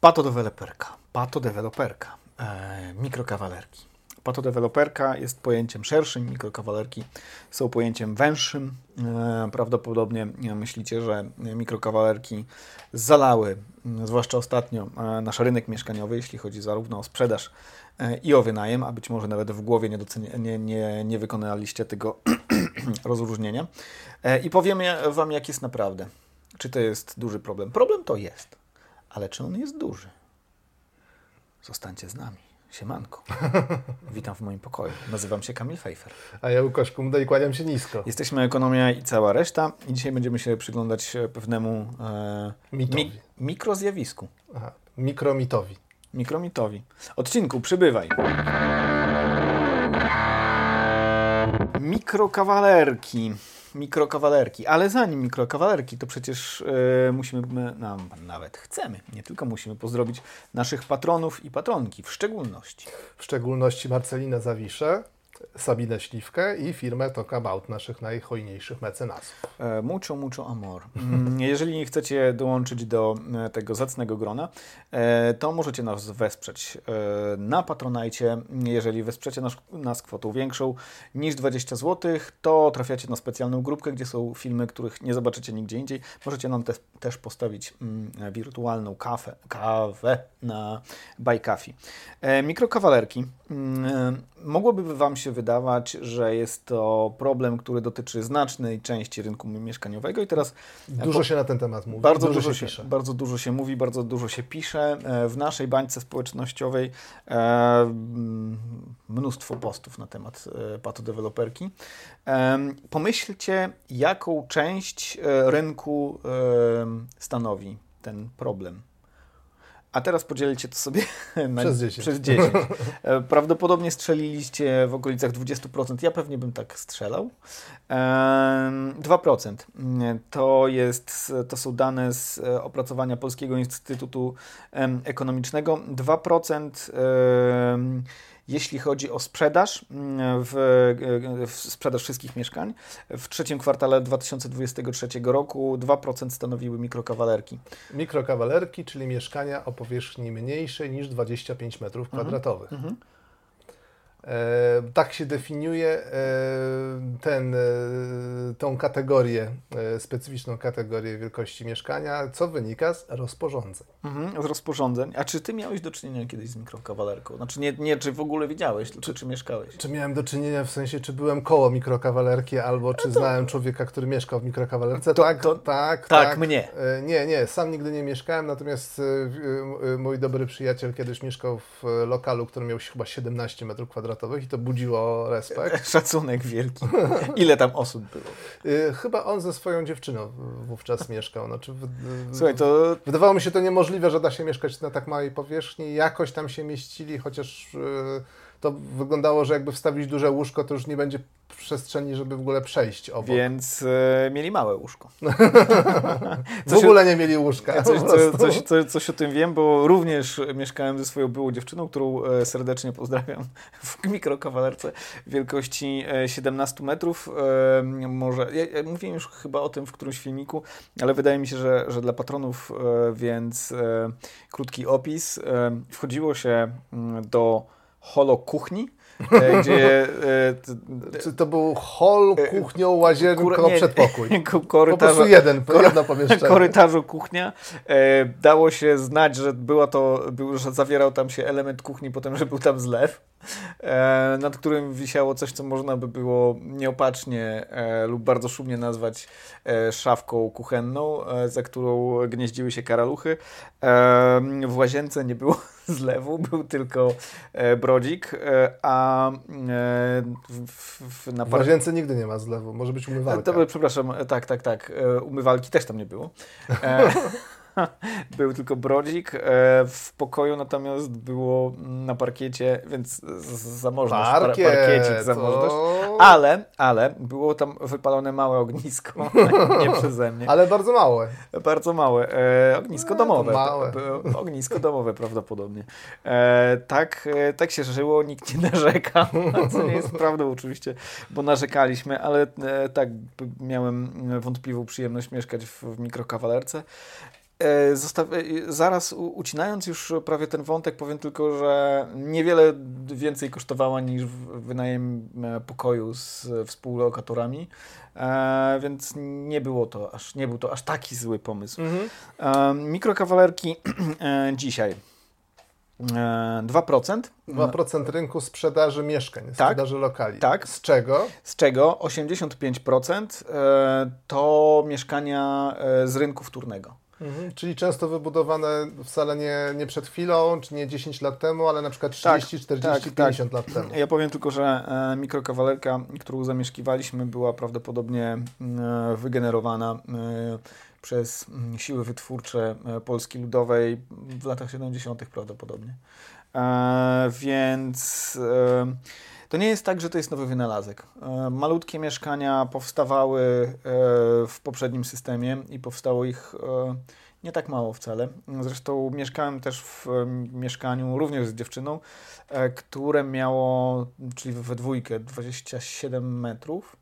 Patodeweloperka, patodeweloperka, e, mikrokawalerki. Patodeweloperka jest pojęciem szerszym, mikrokawalerki są pojęciem węższym. E, prawdopodobnie myślicie, że mikrokawalerki zalały, zwłaszcza ostatnio, e, nasz rynek mieszkaniowy, jeśli chodzi zarówno o sprzedaż e, i o wynajem, a być może nawet w głowie nie, nie, nie, nie wykonaliście tego rozróżnienia. E, I powiem Wam, jak jest naprawdę. Czy to jest duży problem? Problem to jest, ale czy on jest duży? Zostańcie z nami. Siemanko. Witam w moim pokoju. Nazywam się Kamil Fejfer. A ja Łukasz Kumda i kłaniam się nisko. Jesteśmy Ekonomia i cała reszta i dzisiaj będziemy się przyglądać pewnemu e, mi, mikrozjawisku. Aha, mikromitowi. Mikromitowi. Odcinku Przybywaj. Mikrokawalerki mikrokawalerki. Ale zanim mikrokawalerki, to przecież yy, musimy, no, nawet chcemy, nie tylko musimy pozdrowić naszych patronów i patronki, w szczególności. W szczególności Marcelina Zawiszę, Sabinę Śliwkę i firmę Talk About, naszych najhojniejszych mecenasów. E, mucho, mucho amor. Mm, jeżeli chcecie dołączyć do e, tego zacnego grona, e, to możecie nas wesprzeć na Patronajcie. Jeżeli wesprzecie nas, nas kwotą większą niż 20 zł, to trafiacie na specjalną grupkę, gdzie są filmy, których nie zobaczycie nigdzie indziej. Możecie nam te, też postawić mm, wirtualną kawę, kawę na Coffee. Mikrokawalerki. Mm, mogłoby Wam się wydawać, że jest to problem, który dotyczy znacznej części rynku mieszkaniowego i teraz... Dużo się na ten temat mówi. Bardzo dużo, dużo się, pisze. Bardzo dużo się mówi, bardzo dużo się pisze. E, w naszej bańce społecznościowej e, mnóstwo postów na temat e, patodeweloperki. Pomyślcie, jaką część rynku stanowi ten problem. A teraz podzielcie to sobie na, przez 10. Przez 10. E, prawdopodobnie strzeliliście w okolicach 20%. Ja pewnie bym tak strzelał. 2% to, jest, to są dane z e, opracowania Polskiego Instytutu Ekonomicznego. 2% jeśli chodzi o sprzedaż, mm, w, w sprzedaż wszystkich mieszkań, w trzecim kwartale 2023 roku 2% stanowiły mikrokawalerki. Mikrokawalerki, czyli mieszkania o powierzchni mniejszej niż 25 m2. Mhm. E, tak się definiuje e, ten, e, tą kategorię, specyficzną kategorię wielkości mieszkania, co wynika z rozporządzeń. Mhm, z rozporządzeń. A czy ty miałeś do czynienia kiedyś z mikrokawalerką? Znaczy nie, nie czy w ogóle widziałeś, czy, czy mieszkałeś? Czy miałem do czynienia w sensie, czy byłem koło mikrokawalerki, albo czy no to... znałem człowieka, który mieszkał w mikrokawalerce? To, tak, to, tak, tak, tak. mnie. Nie, nie, sam nigdy nie mieszkałem, natomiast mój dobry przyjaciel kiedyś mieszkał w lokalu, który miał chyba 17 metrów kwadratowych kwadratowych i to budziło respekt. Szacunek wielki. Ile tam osób było? Y, chyba on ze swoją dziewczyną wówczas mieszkał. Znaczy, Słuchaj, to... Wydawało mi się to niemożliwe, że da się mieszkać na tak małej powierzchni. Jakoś tam się mieścili, chociaż y, to wyglądało, że jakby wstawić duże łóżko, to już nie będzie przestrzeni, żeby w ogóle przejść obok. Więc e, mieli małe łóżko. w ogóle nie mieli łóżka. Coś, co, coś, coś, coś, o tym wiem, bo również mieszkałem ze swoją byłą dziewczyną, którą e, serdecznie pozdrawiam w mikrokawalerce wielkości 17 e, metrów. E, może, ja, ja, mówiłem już chyba o tym w którymś filmiku, ale wydaje mi się, że, że dla patronów, e, więc e, krótki opis. wchodziło się mm, do holo kuchni, gdzie... E, Czy to był hol, e, kuchnią, łazienką, przedpokój? Korytarzu, po prostu jeden, jedno pomieszczenie. korytarzu kuchnia. Dało się znać, że była to, że zawierał tam się element kuchni, potem, że był tam zlew. E, nad którym wisiało coś, co można by było nieopatrznie e, lub bardzo szumnie nazwać e, szafką kuchenną, za którą gnieździły się karaluchy. W łazience nie było zlewu, był tylko brodzik, a w, w, na par... w łazience nigdy nie ma zlewu, może być umywalka. To, przepraszam, tak, tak, tak. Umywalki też tam nie było. Był tylko brodzik. E, w pokoju natomiast było na parkiecie, więc zamożność. Parkiet, parkiecik zamożność. Ale, ale było tam wypalone małe ognisko. nie przeze mnie. Ale bardzo małe. Bardzo małe. E, ognisko domowe. Małe. Ognisko domowe prawdopodobnie. E, tak, tak się żyło, nikt nie narzekał. Co nie jest prawdą oczywiście, bo narzekaliśmy, ale tak miałem wątpliwą przyjemność mieszkać w mikrokawalerce. E, e, Zaraz ucinając już prawie ten wątek, powiem tylko, że niewiele więcej kosztowała niż wynajem e, pokoju z współlokatorami, więc nie było to aż, nie był to aż taki zły pomysł. Mhm. Mikrokawalerki dzisiaj e, 2%. 2% rynku sprzedaży mieszkań, sprzedaży lokali. Tak. Z czego? Z czego 85% e, to mieszkania z rynku wtórnego. Mhm. Czyli często wybudowane wcale nie, nie przed chwilą, czy nie 10 lat temu, ale na przykład 30, 40, tak, 50 lat temu. Ja powiem tylko, że e, mikrokawalerka, którą zamieszkiwaliśmy, była prawdopodobnie e, wygenerowana e, przez siły wytwórcze e, Polski Ludowej w latach 70. prawdopodobnie. E, Więc to nie jest tak, że to jest nowy wynalazek. E, Malutkie mieszkania powstawały e, w poprzednim systemie i powstało ich e, nie tak mało wcale. Zresztą mieszkałem też w mieszkaniu również z dziewczyną, które miało, czyli we dwójkę, 27 metrów.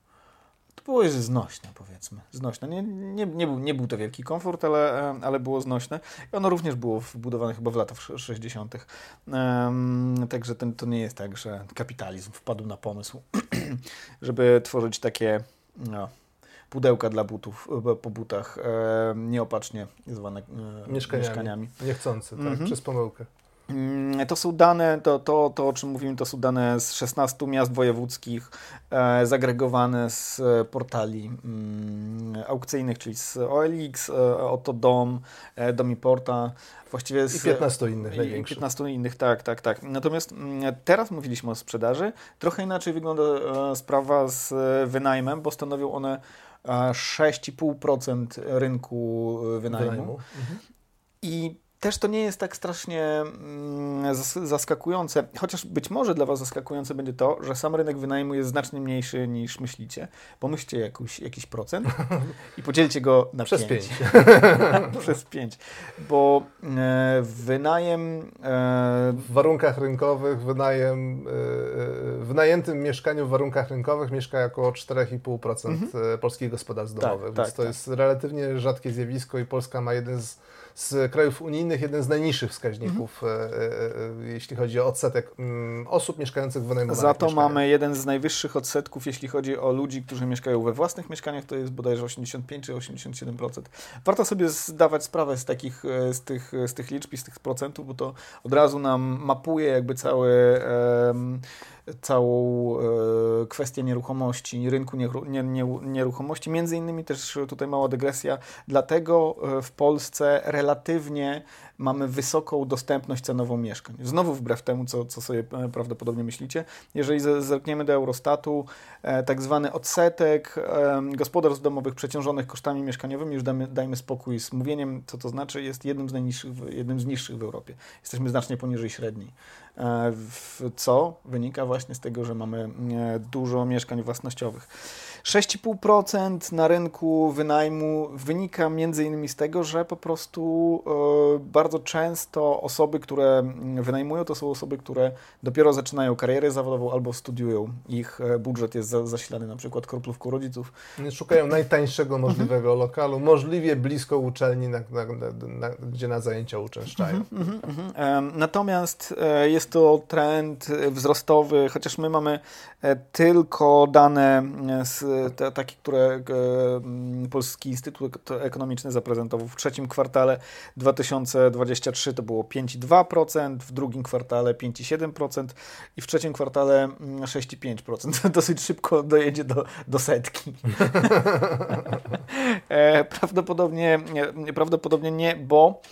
To było już znośne, powiedzmy. Znośne. Nie, nie, nie, był, nie był to wielki komfort, ale, e, ale było znośne. I ono również było wbudowane chyba w latach 60. Em, także ten, to nie jest tak, że kapitalizm wpadł na pomysł, żeby tworzyć takie no, pudełka dla butów, e, po butach, e, nieopatrznie zwane e, Mieszkaniami. mieszkaniami. Niechcący, tak, Mhm. przez pomyłkę. Mm, To są dane, to, to, to o czym mówimy, to są dane z 16 miast wojewódzkich, e, zagregowane z e, portali mm, aukcyjnych, czyli z OLX, e, Otodom, e, Domiporta, właściwie z... I 15 innych i największych. 15 innych, tak, tak, tak. Natomiast mm, teraz mówiliśmy o sprzedaży. Trochę inaczej wygląda e, sprawa z e, wynajmem, bo stanowią one e, 6,5% rynku e, wynajmu. Wynajmu. Mhm. I też to nie jest tak strasznie mm, zas- zaskakujące, chociaż być może dla Was zaskakujące będzie to, że sam rynek wynajmu jest znacznie mniejszy niż myślicie. Pomyślcie jakiś, jakiś procent i podzielcie go na Przez 5. 5. Przez 5. Bo e, wynajem e, W warunkach rynkowych wynajem, yy, wynajętym mieszkaniu w warunkach rynkowych mieszka około 4,5% mhm. polskich gospodarstw Tak, domowych. tak, więc to tak. jest relatywnie rzadkie zjawisko i Polska ma jeden z, z krajów unijnych jeden z najniższych wskaźników, Mhm. jeśli chodzi o odsetek mm, osób mieszkających w wynajmowanych Za to mieszkaniach. mamy jeden z najwyższych odsetków, jeśli chodzi o ludzi, którzy mieszkają we własnych mieszkaniach, to jest bodajże 85 czy 87%. Warto sobie zdawać sprawę z takich, z tych, z tych liczb i z tych procentów, bo to od razu nam mapuje jakby cały, całą e, kwestię nieruchomości, rynku nieru- nie, nie, nieruchomości. Między innymi też tutaj mała dygresja, dlatego e, w Polsce relatywnie mamy wysoką dostępność cenową mieszkań. Znowu wbrew temu, co, co sobie e, prawdopodobnie myślicie. Jeżeli ze- zerkniemy do Eurostatu, tak zwany odsetek gospodarstw domowych przeciążonych kosztami mieszkaniowymi, już damy, dajmy spokój z mówieniem, co to znaczy, jest jednym z najniższych, jednym z niższych w Europie. Jesteśmy znacznie poniżej średniej. Co wynika właśnie z tego, że mamy e, dużo mieszkań własnościowych. 6,5% na rynku wynajmu wynika między innymi z tego, że po prostu e, bardzo często osoby, które wynajmują, to są osoby, które dopiero zaczynają karierę zawodową albo studiują. Ich e, budżet jest za, zasilany na przykład kroplówką rodziców. Szukają najtańszego możliwego lokalu, możliwie blisko uczelni, na, na, na, gdzie na zajęcia uczęszczają. Mhm, mhm. Natomiast e, jest to trend wzrostowy, chociaż my mamy tylko dane z, te, takie, które e, Polski Instytut Ekonomiczny zaprezentował w trzecim kwartale 2023 to było 5,2%, w drugim kwartale 5,7% i w trzecim kwartale mm, 6,5%. Dosyć szybko dojedzie do, do setki. E, prawdopodobnie, nie- prawdopodobnie nie, bo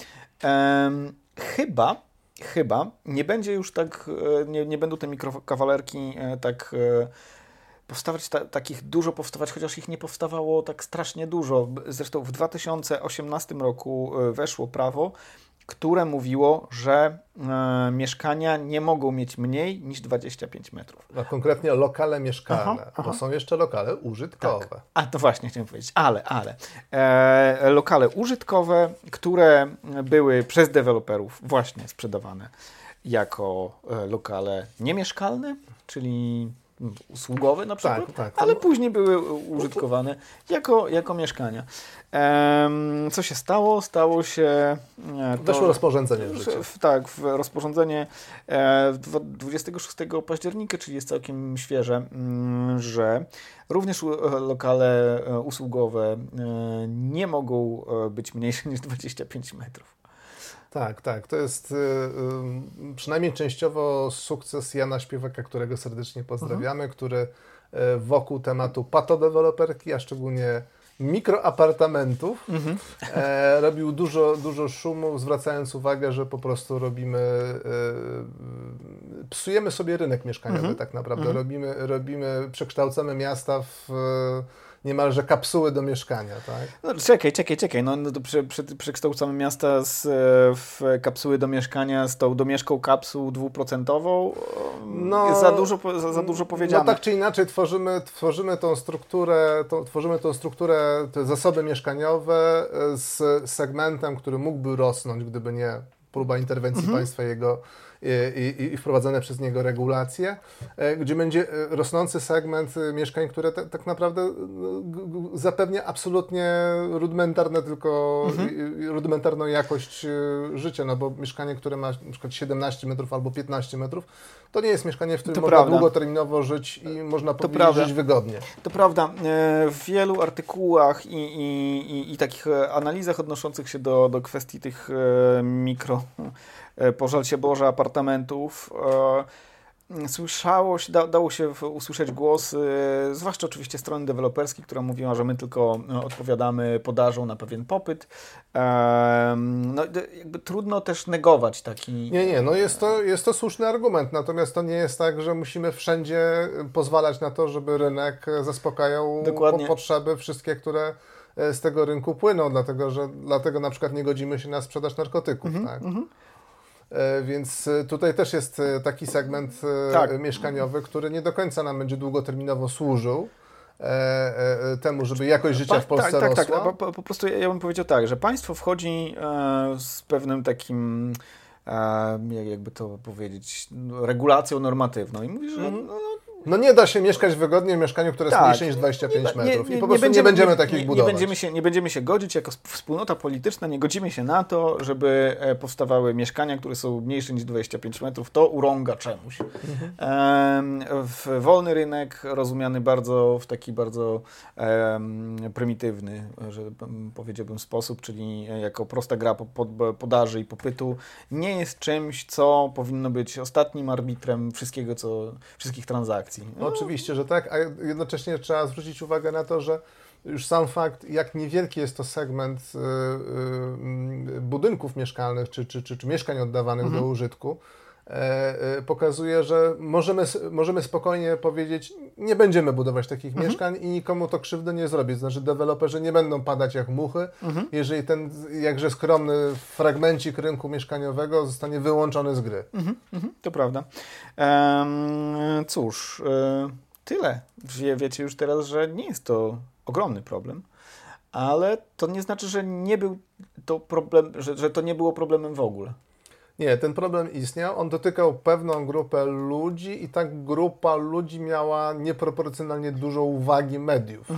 chyba, chyba nie będzie już tak, e, nie, nie będą te mikrokawalerki tak powstawać, ta, takich dużo powstawać, chociaż ich nie powstawało tak strasznie dużo. Zresztą w 2018 roku e, weszło prawo, które mówiło, że e, mieszkania nie mogą mieć mniej niż 25 metrów. A konkretnie lokale mieszkalne, Aha, aha. bo są jeszcze lokale użytkowe. A to właśnie chciałem powiedzieć, ale, ale. E, lokale użytkowe, które były przez deweloperów właśnie sprzedawane jako e, lokale niemieszkalne, czyli usługowe na przykład, Tak, tak. ale później były użytkowane jako, jako mieszkania. Em, co się stało? Stało się e, to, Weszło rozporządzenie w życie. w- Tak, w rozporządzenie e, w dwa- 26 października, czyli jest całkiem świeże, mm, że również lokale e, usługowe e, nie mogą być mniejsze niż 25 metrów. Tak, tak. To jest y, y, przynajmniej częściowo sukces Jana Śpiewaka, którego serdecznie pozdrawiamy, Mhm. który y, wokół tematu patodeweloperki, a szczególnie mikroapartamentów, Mhm. e, robił dużo, dużo szumu, zwracając uwagę, że po prostu robimy, e, psujemy sobie rynek mieszkaniowy Mhm. tak naprawdę. Mhm. Robimy, robimy, przekształcamy miasta w niemalże kapsuły do mieszkania, tak? No, czekaj, czekaj, czekaj. No, no to prze, prze, przekształcamy miasta z, e, w kapsuły do mieszkania z tą domieszką kapsuł dwuprocentową. No, jest za dużo, za, za dużo powiedziane. No tak czy inaczej tworzymy, tworzymy tą strukturę, tą, tworzymy tą strukturę, te zasoby mieszkaniowe e, z segmentem, który mógłby rosnąć, gdyby nie próba interwencji Mhm. państwa jego i, i, wprowadzane przez niego regulacje, e, gdzie będzie e, rosnący segment e, mieszkań, które te, tak naprawdę zapewnia absolutnie rudymentarne tylko Mhm. rudymentarną jakość życia, no bo mieszkanie, które ma na przykład 17 metrów albo 15 metrów, to nie jest mieszkanie, w którym To można prawda. długoterminowo żyć i można powiedzieć prawda. żyć wygodnie. To prawda, w wielu artykułach i, i, i, i takich analizach odnoszących się do, do kwestii tych mikro, pożal się Boże, apartamentów, e, słyszało się, da, dało się usłyszeć głos, e, zwłaszcza oczywiście strony deweloperskiej, która mówiła, że my tylko e, odpowiadamy podażą na pewien popyt. E, no, jakby trudno też negować taki... Nie, nie, no jest to, jest to słuszny argument, natomiast to nie jest tak, że musimy wszędzie pozwalać na to, żeby rynek zaspokajał Dokładnie. po, potrzeby wszystkie, które z tego rynku płyną, dlatego że dlatego na przykład nie godzimy się na sprzedaż narkotyków, Mhm, tak? E, Więc e, tutaj też jest e, taki segment e, Tak. mieszkaniowy, który nie do końca nam będzie długoterminowo służył e, e, e, temu, żeby jakość życia w Polsce tak, tak, rosła. tak. Po, po, po prostu ja, ja bym powiedział tak, że państwo wchodzi e, z pewnym takim, e, jak- jakby to powiedzieć, regulacją normatywną i mówi, że Mhm. no, no, No nie da się mieszkać wygodnie w mieszkaniu, które jest Tak. mniejsze niż 25 nie- metrów nie- i po prostu nie będziemy, takich nie, budować. Nie będziemy, się, nie będziemy się godzić jako sp- wspólnota polityczna, nie godzimy się na to, żeby e, powstawały mieszkania, które są mniejsze niż 25 metrów. To urąga czemuś. Em, w wolny rynek rozumiany bardzo w taki bardzo prymitywny, że powiedziałbym sposób, czyli jako prosta gra po- pod- podaży i popytu, nie jest czymś, co powinno być ostatnim arbitrem wszystkiego, co, wszystkich transakcji. No, oczywiście, że tak, a jednocześnie trzeba zwrócić uwagę na to, że już sam fakt, jak niewielki jest to segment y, y, budynków mieszkalnych czy, czy, czy, czy mieszkań oddawanych do użytku, pokazuje, że możemy, możemy spokojnie powiedzieć, nie będziemy budować takich mieszkań i nikomu to krzywdy nie zrobi. Znaczy deweloperzy nie będą padać jak muchy, jeżeli ten jakże skromny fragmencik rynku mieszkaniowego zostanie wyłączony z gry. Mhm, to prawda. Em, cóż, e, tyle. Wie, wiecie już teraz, że nie jest to ogromny problem, ale to nie znaczy, że nie był to problem, że, że to nie było problemem w ogóle. Nie, ten problem istniał. On dotykał pewną grupę ludzi i ta grupa ludzi miała nieproporcjonalnie dużo uwagi mediów.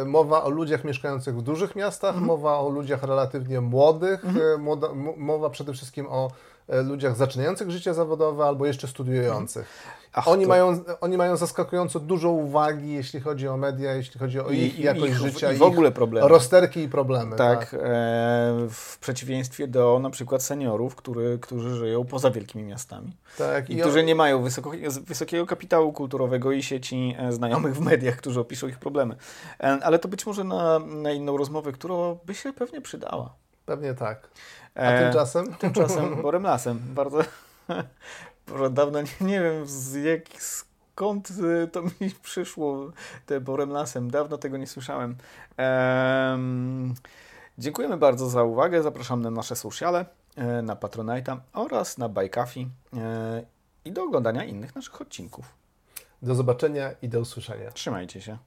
E, mowa o ludziach mieszkających w dużych miastach, mowa o ludziach relatywnie młodych, e, młoda, m- mowa przede wszystkim o ludziach zaczynających życie zawodowe albo jeszcze studiujących. Ach, Oni, to- mają, oni mają zaskakująco dużo uwagi, jeśli chodzi o media, jeśli chodzi o ich i- jakość ich- życia, i w ogóle problemy. rozterki i problemy. Tak, e, w przeciwieństwie do na przykład seniorów, który, którzy żyją poza wielkimi miastami. tak. I I którzy on- nie mają wysoko, wysokiego kapitału kulturowego i sieci e, znajomych w mediach, którzy opiszą ich problemy. E, Ale to być może na, na inną rozmowę, która by się pewnie przydała. Pewnie tak. A E, tymczasem? Tymczasem Borem Lasem. Bardzo, dawno nie, nie wiem z jak, skąd y, to mi przyszło, te Borem Lasem. Dawno tego nie słyszałem. Em, dziękujemy bardzo za uwagę. Zapraszam na nasze sociale, e, na Patronite'a oraz na Bajkafi e, i do oglądania innych naszych odcinków. Do zobaczenia i do usłyszenia. Trzymajcie się.